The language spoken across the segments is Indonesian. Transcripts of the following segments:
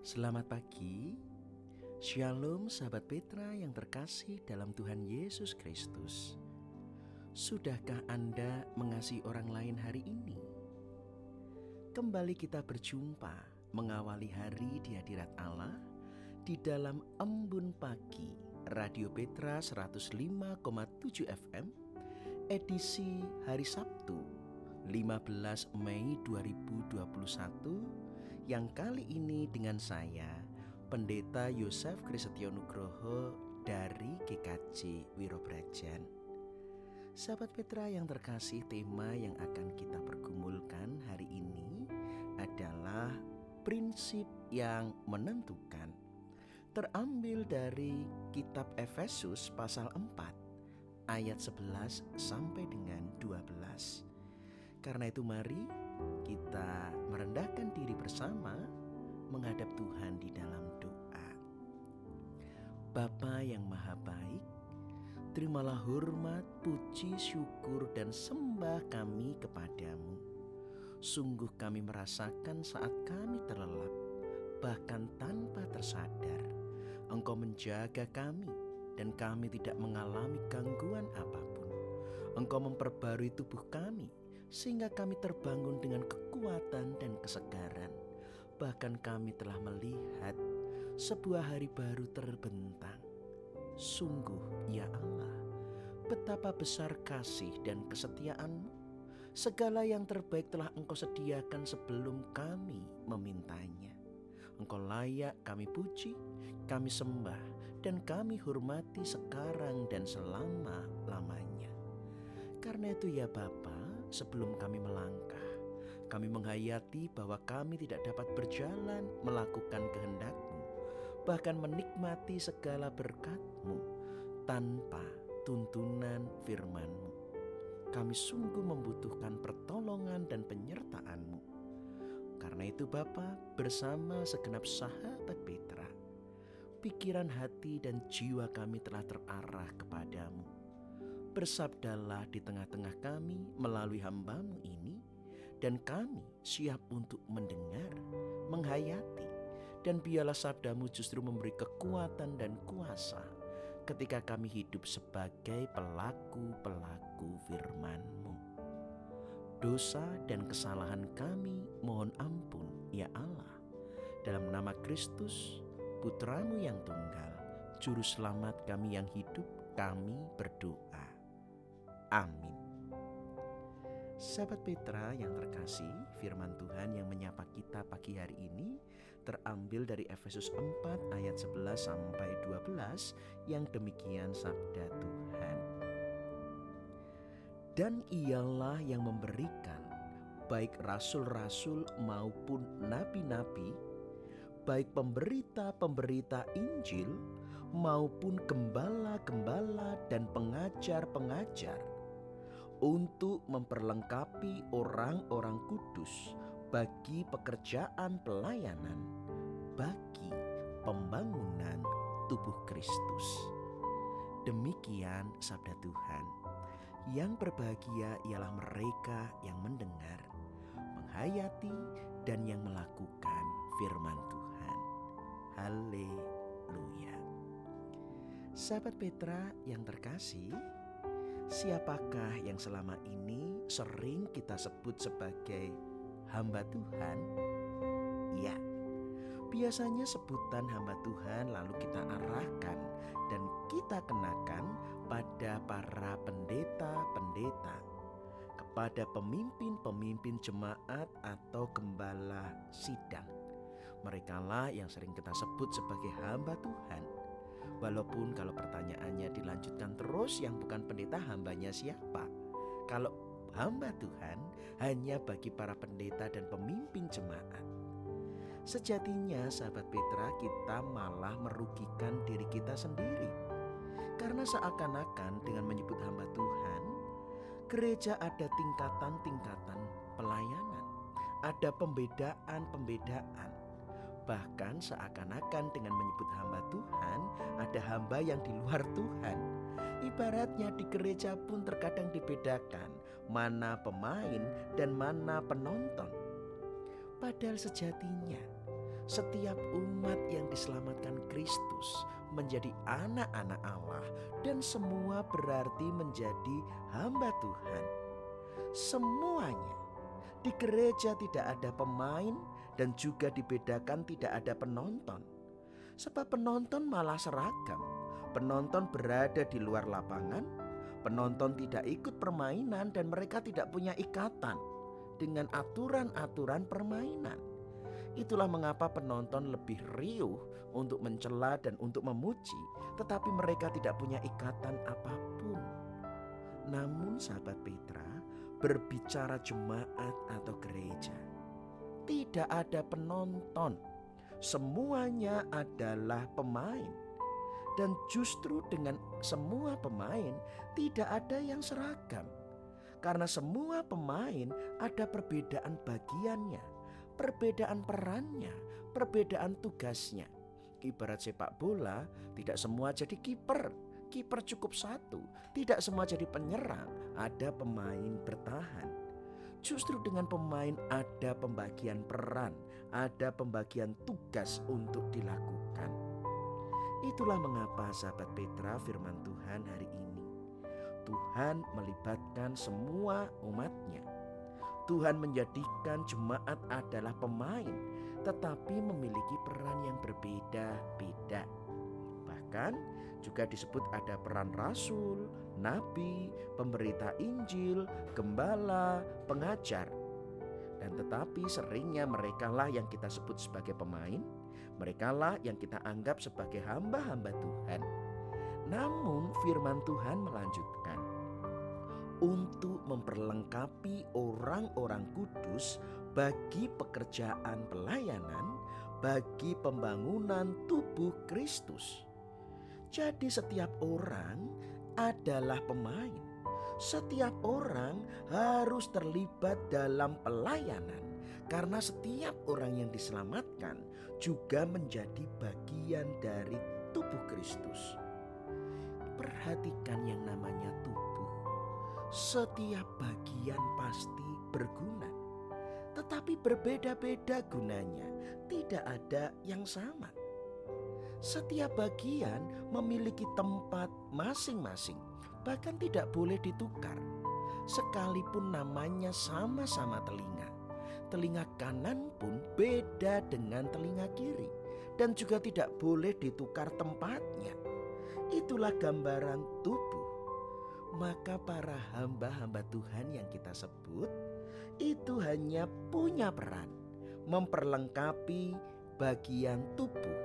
Selamat pagi, Shalom sahabat Petra yang terkasih dalam Tuhan Yesus Kristus. Sudahkah Anda mengasihi orang lain hari ini? Kembali kita berjumpa mengawali hari di hadirat Allah di dalam embun pagi Radio Petra 105,7 FM edisi hari Sabtu 15 Mei 2021 yang kali ini dengan saya Pendeta Yosef Krisetyo Nugroho dari GKJ Wirobrajan. Sahabat Petra yang terkasih, tema yang akan kita pergumulkan hari ini adalah prinsip yang menentukan. Terambil dari kitab Efesus pasal 4 ayat 11 sampai dengan 12. Karena itu mari kita merendahkan diri bersama menghadap Tuhan di dalam doa. Bapa yang maha baik, terimalah hormat, puji, syukur, dan sembah kami kepadamu. Sungguh kami merasakan saat kami terlelap, bahkan tanpa tersadar, Engkau menjaga kami dan kami tidak mengalami gangguan apa pun. Engkau memperbarui tubuh kami sehingga kami terbangun dengan kekuatan dan kesegaran. Bahkan kami telah melihat sebuah hari baru terbentang. Sungguh, ya Allah, betapa besar kasih dan kesetiaanmu. Segala yang terbaik telah Engkau sediakan sebelum kami memintanya. Engkau layak kami puji, kami sembah, dan kami hormati sekarang dan selama-lamanya. Karena itu ya Bapa, sebelum kami melangkah. Kami menghayati bahwa kami tidak dapat berjalan melakukan kehendak-Mu, bahkan menikmati segala berkat-Mu tanpa tuntunan firman-Mu. Kami sungguh membutuhkan pertolongan dan penyertaan-Mu. Karena itu Bapa bersama segenap sahabat Petra, pikiran hati dan jiwa kami telah terarah kepadamu bersabdalah di tengah-tengah kami melalui hambamu ini, dan kami siap untuk mendengar, menghayati, dan biarlah sabdamu justru memberi kekuatan dan kuasa ketika kami hidup sebagai pelaku-pelaku firman-Mu. Dosa dan kesalahan kami mohon ampun, ya Allah. Dalam nama Kristus, Putramu yang tunggal, Juru Selamat kami yang hidup, kami berdoa. Amin. Sahabat Petra yang terkasih, firman Tuhan yang menyapa kita pagi hari ini terambil dari Efesus 4 ayat 11 sampai 12 yang demikian sabda Tuhan. Dan ialah yang memberikan baik rasul-rasul maupun nabi-nabi, baik pemberita-pemberita Injil maupun gembala-gembala dan pengajar-pengajar untuk memperlengkapi orang-orang kudus bagi pekerjaan pelayanan bagi pembangunan tubuh Kristus. Demikian sabda Tuhan. Yang berbahagia ialah mereka yang mendengar, menghayati, dan yang melakukan firman Tuhan. Haleluya. Sahabat Petra yang terkasih, Siapakah yang selama ini sering kita sebut sebagai hamba Tuhan? Ya, biasanya sebutan hamba Tuhan lalu kita arahkan dan kita kenakan pada para pendeta-pendeta, kepada pemimpin-pemimpin jemaat atau gembala sidang. Merekalah yang sering kita sebut sebagai hamba Tuhan Walaupun kalau pertanyaannya dilanjutkan terus yang bukan pendeta hambanya siapa? Kalau hamba Tuhan hanya bagi para pendeta dan pemimpin jemaat. Sejatinya sahabat Petra kita malah merugikan diri kita sendiri. Karena seakan-akan dengan menyebut hamba Tuhan, gereja ada tingkatan-tingkatan pelayanan. Ada pembedaan-pembedaan Bahkan seakan-akan dengan menyebut hamba Tuhan, ada hamba yang di luar Tuhan. Ibaratnya di gereja pun terkadang dibedakan mana pemain dan mana penonton. Padahal sejatinya setiap umat yang diselamatkan Kristus menjadi anak-anak Allah dan semua berarti menjadi hamba Tuhan. Semuanya di gereja tidak ada pemain dan juga dibedakan tidak ada penonton. Sebab penonton malah seragam. Penonton berada di luar lapangan, penonton tidak ikut permainan dan mereka tidak punya ikatan dengan aturan-aturan permainan. Itulah mengapa penonton lebih riuh untuk mencela dan untuk memuji, tetapi mereka tidak punya ikatan apa pun. Namun, sahabat Petra, berbicara jemaat atau gereja, tidak ada penonton, semuanya adalah pemain, dan justru dengan semua pemain tidak ada yang seragam, karena semua pemain ada perbedaan bagiannya, perbedaan perannya, perbedaan tugasnya. Ibarat sepak bola, tidak semua jadi kiper. Kiper cukup satu, tidak semua jadi penyerang, ada pemain bertahan. Justru dengan pemain ada pembagian peran, ada pembagian tugas untuk dilakukan. Itulah mengapa sahabat Petra firman Tuhan hari ini. Tuhan melibatkan semua umatnya. Tuhan menjadikan jemaat adalah pemain tetapi memiliki peran yang berbeda-beda. Bahkan juga disebut ada peran rasul, nabi, pemberita Injil, gembala, pengajar. Dan tetapi seringnya mereka lah yang kita sebut sebagai pemain, mereka lah yang kita anggap sebagai hamba-hamba Tuhan. Namun firman Tuhan melanjutkan, untuk memperlengkapi orang-orang kudus bagi pekerjaan pelayanan, bagi pembangunan tubuh Kristus. Jadi, setiap orang adalah pemain. Setiap orang harus terlibat dalam pelayanan, karena setiap orang yang diselamatkan juga menjadi bagian dari tubuh Kristus. Perhatikan yang namanya tubuh, setiap bagian pasti berguna tetapi berbeda-beda gunanya, tidak ada yang sama. Setiap bagian memiliki tempat masing-masing, bahkan tidak boleh ditukar, sekalipun namanya sama-sama telinga. Telinga kanan pun beda dengan telinga kiri, dan juga tidak boleh ditukar tempatnya. Itulah gambaran tubuh. Maka, para hamba-hamba Tuhan yang kita sebut itu hanya punya peran memperlengkapi bagian tubuh,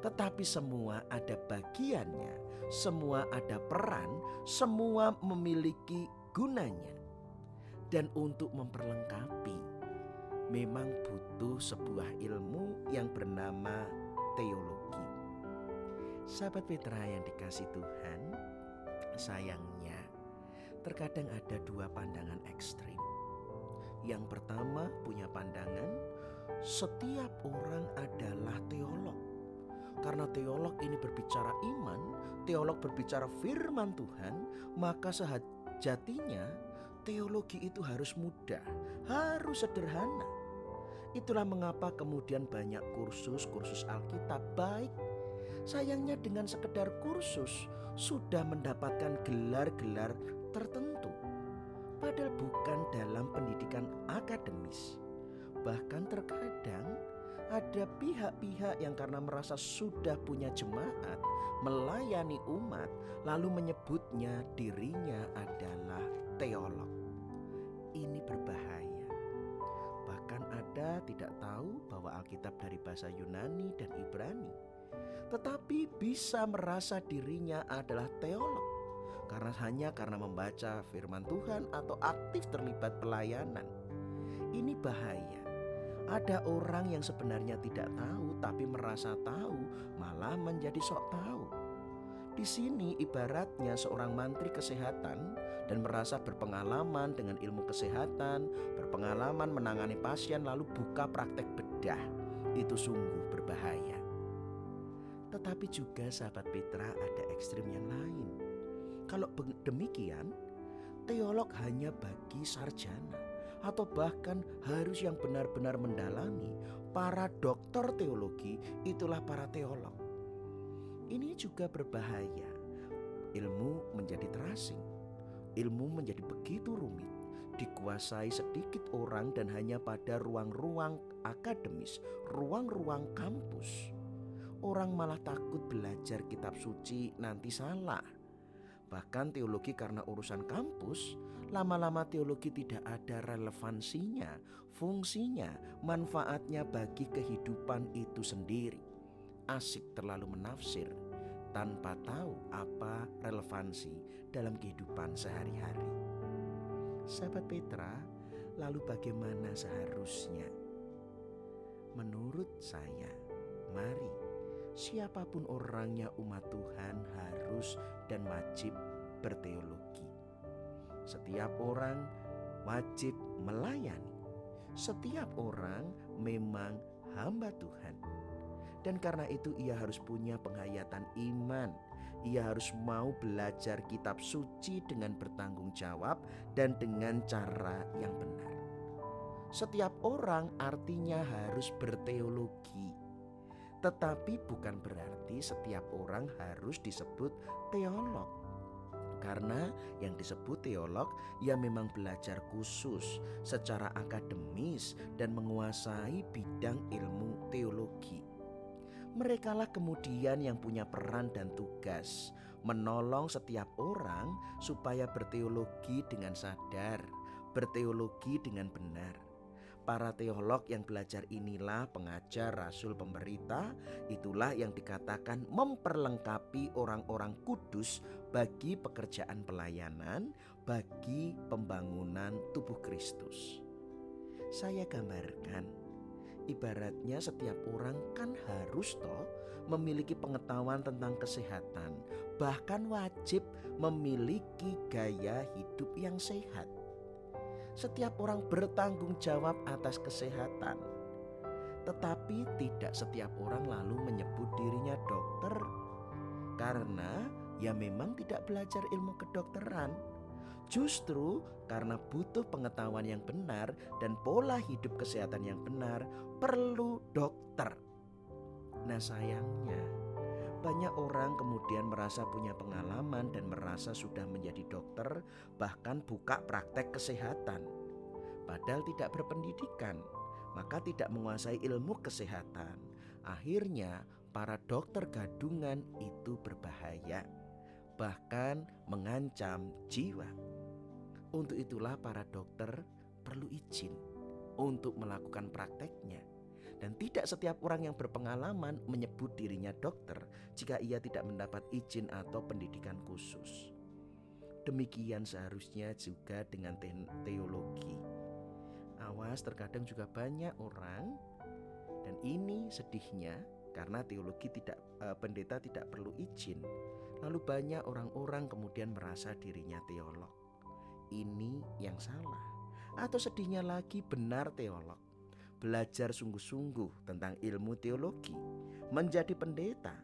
tetapi semua ada bagiannya, semua ada peran, semua memiliki gunanya, dan untuk memperlengkapi memang butuh sebuah ilmu yang bernama teologi. Sahabat Petra yang dikasih Tuhan, sayangnya terkadang ada dua pandangan ekstrim yang pertama punya pandangan setiap orang adalah teolog. Karena teolog ini berbicara iman, teolog berbicara firman Tuhan, maka sejatinya teologi itu harus mudah, harus sederhana. Itulah mengapa kemudian banyak kursus-kursus Alkitab baik. Sayangnya dengan sekedar kursus sudah mendapatkan gelar-gelar tertentu padahal bukan dalam pendidikan akademis. Bahkan terkadang ada pihak-pihak yang karena merasa sudah punya jemaat melayani umat lalu menyebutnya dirinya adalah teolog. Ini berbahaya. Bahkan ada tidak tahu bahwa Alkitab dari bahasa Yunani dan Ibrani. Tetapi bisa merasa dirinya adalah teolog karena hanya karena membaca firman Tuhan atau aktif terlibat pelayanan. Ini bahaya. Ada orang yang sebenarnya tidak tahu tapi merasa tahu, malah menjadi sok tahu. Di sini ibaratnya seorang mantri kesehatan dan merasa berpengalaman dengan ilmu kesehatan, berpengalaman menangani pasien lalu buka praktek bedah. Itu sungguh berbahaya. Tetapi juga sahabat Petra ada ekstrim yang lain kalau demikian, teolog hanya bagi sarjana atau bahkan harus yang benar-benar mendalami, para dokter teologi itulah para teolog. Ini juga berbahaya. Ilmu menjadi terasing. Ilmu menjadi begitu rumit, dikuasai sedikit orang dan hanya pada ruang-ruang akademis, ruang-ruang kampus. Orang malah takut belajar kitab suci nanti salah. Bahkan teologi karena urusan kampus, lama-lama teologi tidak ada relevansinya, fungsinya, manfaatnya bagi kehidupan itu sendiri. Asik terlalu menafsir tanpa tahu apa relevansi dalam kehidupan sehari-hari. Sahabat Petra, lalu bagaimana seharusnya? Menurut saya, mari siapa pun orangnya umat Tuhan harus dan wajib berteologi. Setiap orang wajib melayani. Setiap orang memang hamba Tuhan. Dan karena itu ia harus punya penghayatan iman. Ia harus mau belajar kitab suci dengan bertanggung jawab dan dengan cara yang benar. Setiap orang artinya harus berteologi. Tetapi bukan berarti setiap orang harus disebut teolog. Karena yang disebut teolog ia memang belajar khusus secara akademis dan menguasai bidang ilmu teologi. Merekalah kemudian yang punya peran dan tugas menolong setiap orang supaya berteologi dengan sadar, berteologi dengan benar para teolog yang belajar inilah pengajar, rasul, pemberita, itulah yang dikatakan memperlengkapi orang-orang kudus bagi pekerjaan pelayanan, bagi pembangunan tubuh Kristus. Saya gambarkan, ibaratnya setiap orang kan harus toh memiliki pengetahuan tentang kesehatan, bahkan wajib memiliki gaya hidup yang sehat setiap orang bertanggung jawab atas kesehatan. Tetapi tidak setiap orang lalu menyebut dirinya dokter karena ya memang tidak belajar ilmu kedokteran. Justru karena butuh pengetahuan yang benar dan pola hidup kesehatan yang benar, perlu dokter. Nah, sayangnya banyak orang kemudian merasa punya pengalaman dan merasa sudah menjadi dokter, bahkan buka praktek kesehatan. Padahal tidak berpendidikan, maka tidak menguasai ilmu kesehatan. Akhirnya, para dokter gadungan itu berbahaya, bahkan mengancam jiwa. Untuk itulah, para dokter perlu izin untuk melakukan prakteknya dan tidak setiap orang yang berpengalaman menyebut dirinya dokter jika ia tidak mendapat izin atau pendidikan khusus. Demikian seharusnya juga dengan te teologi. Awas terkadang juga banyak orang dan ini sedihnya karena teologi tidak e, pendeta tidak perlu izin. Lalu banyak orang-orang kemudian merasa dirinya teolog. Ini yang salah. Atau sedihnya lagi benar teolog belajar sungguh-sungguh tentang ilmu teologi, menjadi pendeta,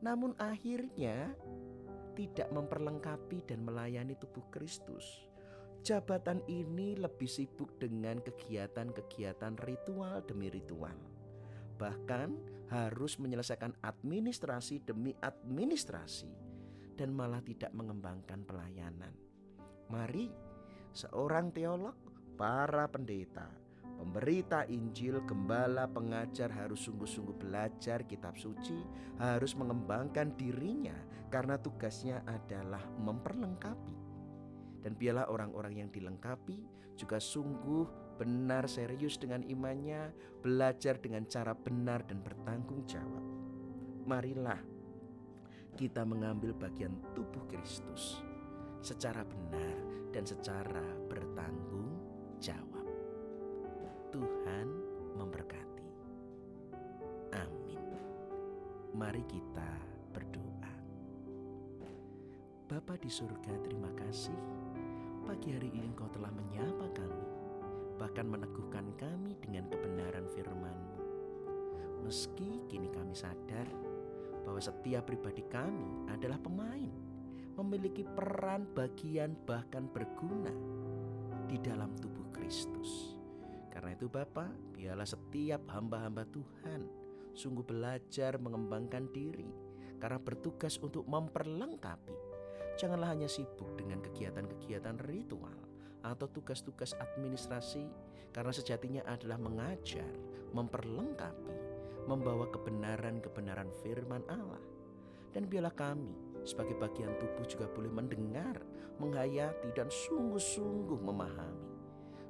namun akhirnya tidak memperlengkapi dan melayani tubuh Kristus. Jabatan ini lebih sibuk dengan kegiatan-kegiatan ritual demi ritual. Bahkan harus menyelesaikan administrasi demi administrasi dan malah tidak mengembangkan pelayanan. Mari seorang teolog, para pendeta, Pemberita Injil, gembala, pengajar harus sungguh-sungguh belajar kitab suci, harus mengembangkan dirinya karena tugasnya adalah memperlengkapi. Dan biarlah orang-orang yang dilengkapi juga sungguh benar serius dengan imannya, belajar dengan cara benar dan bertanggung jawab. Marilah kita mengambil bagian tubuh Kristus secara benar dan secara bertanggung jawab. Tuhan memberkati. Amin. Mari kita berdoa. Bapa di surga, terima kasih. Pagi hari ini Engkau telah menyapa kami, bahkan meneguhkan kami dengan kebenaran firman-Mu. Meski kini kami sadar bahwa setiap pribadi kami adalah pemain, memiliki peran, bagian, bahkan berguna di dalam tubuh Kristus. Karena itu Bapa, biarlah setiap hamba-hamba Tuhan sungguh belajar mengembangkan diri karena bertugas untuk memperlengkapi. Janganlah hanya sibuk dengan kegiatan-kegiatan ritual atau tugas-tugas administrasi karena sejatinya adalah mengajar, memperlengkapi, membawa kebenaran-kebenaran firman Allah. Dan biarlah kami sebagai bagian tubuh juga boleh mendengar, menghayati dan sungguh-sungguh memahami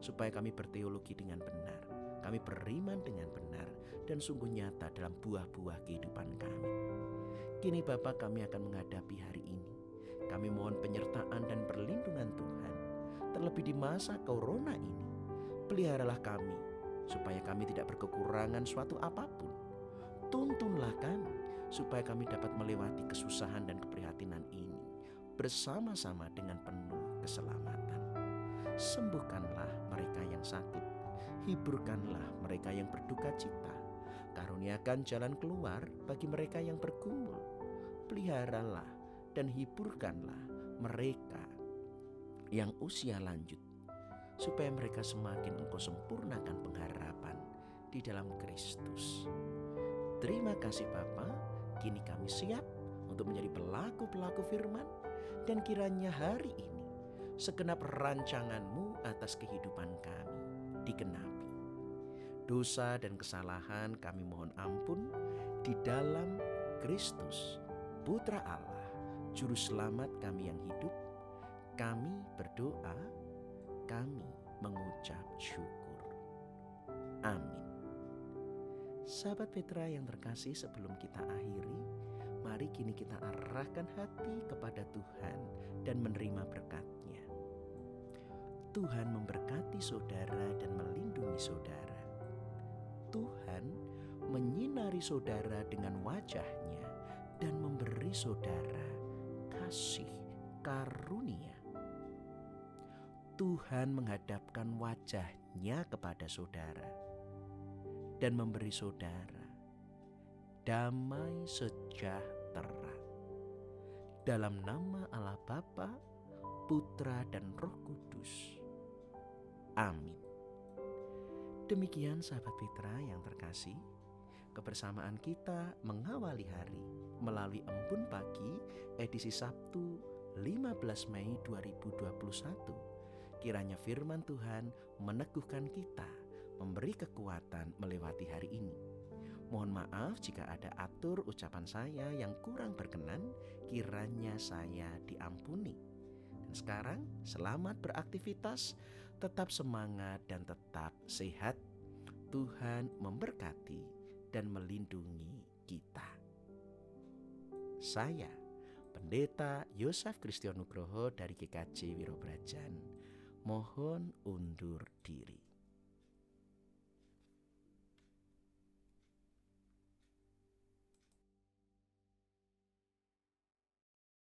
supaya kami berteologi dengan benar, kami beriman dengan benar dan sungguh nyata dalam buah-buah kehidupan kami. Kini Bapak kami akan menghadapi hari ini. Kami mohon penyertaan dan perlindungan Tuhan terlebih di masa corona ini. Peliharalah kami supaya kami tidak berkekurangan suatu apa pun. Tuntunlah kami supaya kami dapat melewati kesusahan dan keprihatinan ini bersama-sama dengan penuh keselamatan. Sembuhkanlah mereka yang sakit, hiburkanlah mereka yang berduka cita, karuniakan jalan keluar bagi mereka yang bergumul, peliharalah dan hiburkanlah mereka yang usia lanjut, supaya mereka semakin engkau sempurnakan pengharapan di dalam Kristus. Terima kasih Bapa, kini kami siap untuk menjadi pelaku-pelaku firman dan kiranya hari ini segenap rancanganmu atas kehidupan kami digenapi. Dosa dan kesalahan kami mohon ampun di dalam Kristus, Putra Allah, Juru Selamat kami yang hidup, kami berdoa, kami mengucap syukur. Amin. Sahabat Petra yang terkasih, sebelum kita akhiri, mari kini kita arahkan hati kepada Tuhan dan menerima berkatnya. Tuhan memberkati saudara dan melindungi saudara. Tuhan menyinari saudara dengan wajahnya dan memberi saudara kasih karunia. Tuhan menghadapkan wajahnya kepada saudara dan memberi saudara damai sejahtera. Dalam nama Allah Bapa, Putra dan Roh Kudus. Amin. Demikian sahabat Petra yang terkasih, kebersamaan kita mengawali hari melalui Embun Pagi edisi Sabtu 15 Mei 2021 Kiranya firman Tuhan meneguhkan kita, memberi kekuatan melewati hari ini. Mohon maaf jika ada atur ucapan saya yang kurang berkenan, kiranya saya diampuni. Dan sekarang, selamat beraktivitas, tetap semangat dan tetap sehat. Tuhan memberkati dan melindungi kita. Saya, Pendeta Yosef Kristianugroho dari GKJ Wirobrajan mohon undur diri.